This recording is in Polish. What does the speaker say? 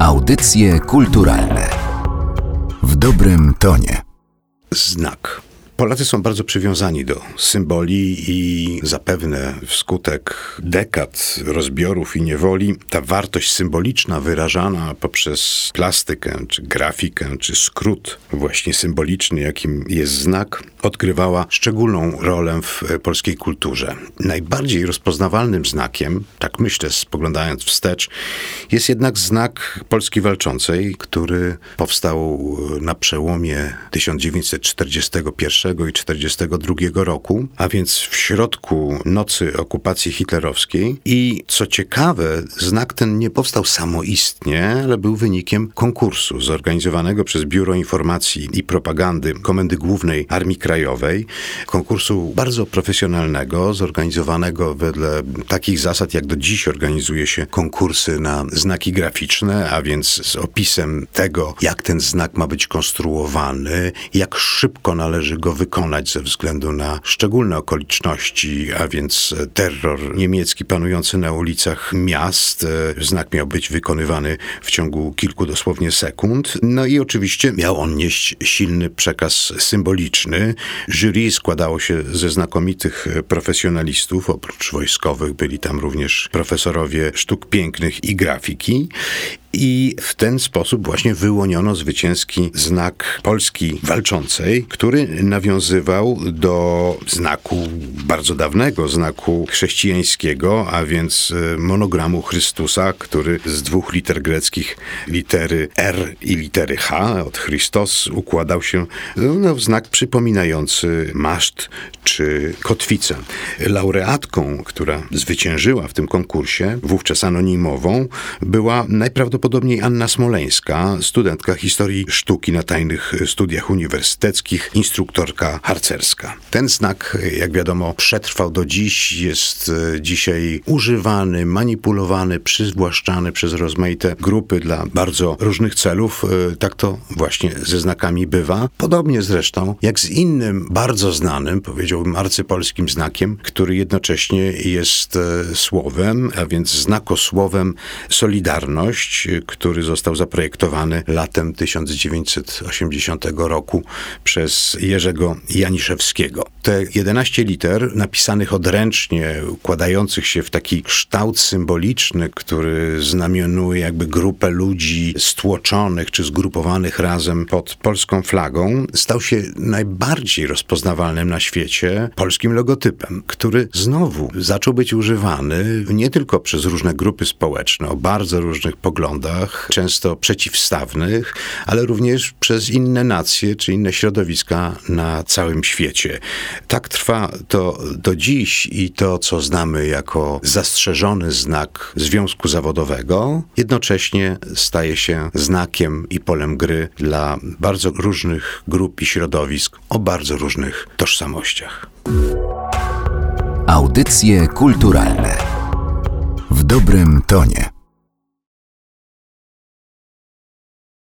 Audycje kulturalne w dobrym tonie. Znak. Polacy są bardzo przywiązani do symboli i zapewne wskutek dekad rozbiorów i niewoli ta wartość symboliczna wyrażana poprzez plastykę, czy grafikę, czy skrót właśnie symboliczny, jakim jest znak, odgrywała szczególną rolę w polskiej kulturze. Najbardziej rozpoznawalnym znakiem, tak myślę spoglądając wstecz, jest jednak znak Polski Walczącej, który powstał na przełomie 1941 i 1942 roku, a więc w środku nocy okupacji hitlerowskiej. I co ciekawe, znak ten nie powstał samoistnie, ale był wynikiem konkursu zorganizowanego przez Biuro Informacji i Propagandy Komendy Głównej Armii Krajowej. Konkursu bardzo profesjonalnego, zorganizowanego wedle takich zasad, jak do dziś organizuje się konkursy na znaki graficzne, a więc z opisem tego, jak ten znak ma być konstruowany, jak szybko należy go wykonać ze względu na szczególne okoliczności, a więc terror niemiecki panujący na ulicach miast. Znak miał być wykonywany w ciągu kilku dosłownie sekund. No i oczywiście miał on nieść silny przekaz symboliczny. Jury składało się ze znakomitych profesjonalistów, oprócz wojskowych byli tam również profesorowie sztuk pięknych i grafiki. I w ten sposób właśnie wyłoniono zwycięski znak Polski Walczącej, który nawiązywał do znaku bardzo dawnego, znaku chrześcijańskiego, a więc e, monogramu Chrystusa, który z dwóch liter greckich, litery R i litery H od Christos układał się no, w znak przypominający maszt czy kotwicę. Laureatką, która zwyciężyła w tym konkursie, wówczas anonimową, była najprawdopodobniej Anna Smoleńska, studentka historii sztuki na tajnych studiach uniwersyteckich, instruktorka harcerska. Ten znak, jak wiadomo, przetrwał do dziś, jest dzisiaj używany, manipulowany, przyzwłaszczany przez rozmaite grupy dla bardzo różnych celów. E, tak to właśnie ze znakami bywa. Podobnie zresztą jak z innym bardzo znanym, powiedziałbym arcypolskim znakiem, który jednocześnie jest e, słowem, a więc znakosłowem Solidarność, który został zaprojektowany latem 1980 roku przez Jerzego Janiszewskiego. Te 11 liter napisanych odręcznie, układających się w taki kształt symboliczny, który znamionuje jakby grupę ludzi stłoczonych czy zgrupowanych razem pod polską flagą, stał się najbardziej rozpoznawalnym na świecie polskim logotypem, który znowu zaczął być używany nie tylko przez różne grupy społeczne o bardzo różnych poglądach, często przeciwstawnych, ale również przez inne nacje czy inne środowiska na całym świecie. Tak trwa to do dziś i to, co znamy jako zastrzeżony znak związku zawodowego, jednocześnie staje się znakiem i polem gry dla bardzo różnych grup i środowisk o bardzo różnych tożsamościach. Audycje kulturalne w dobrym tonie.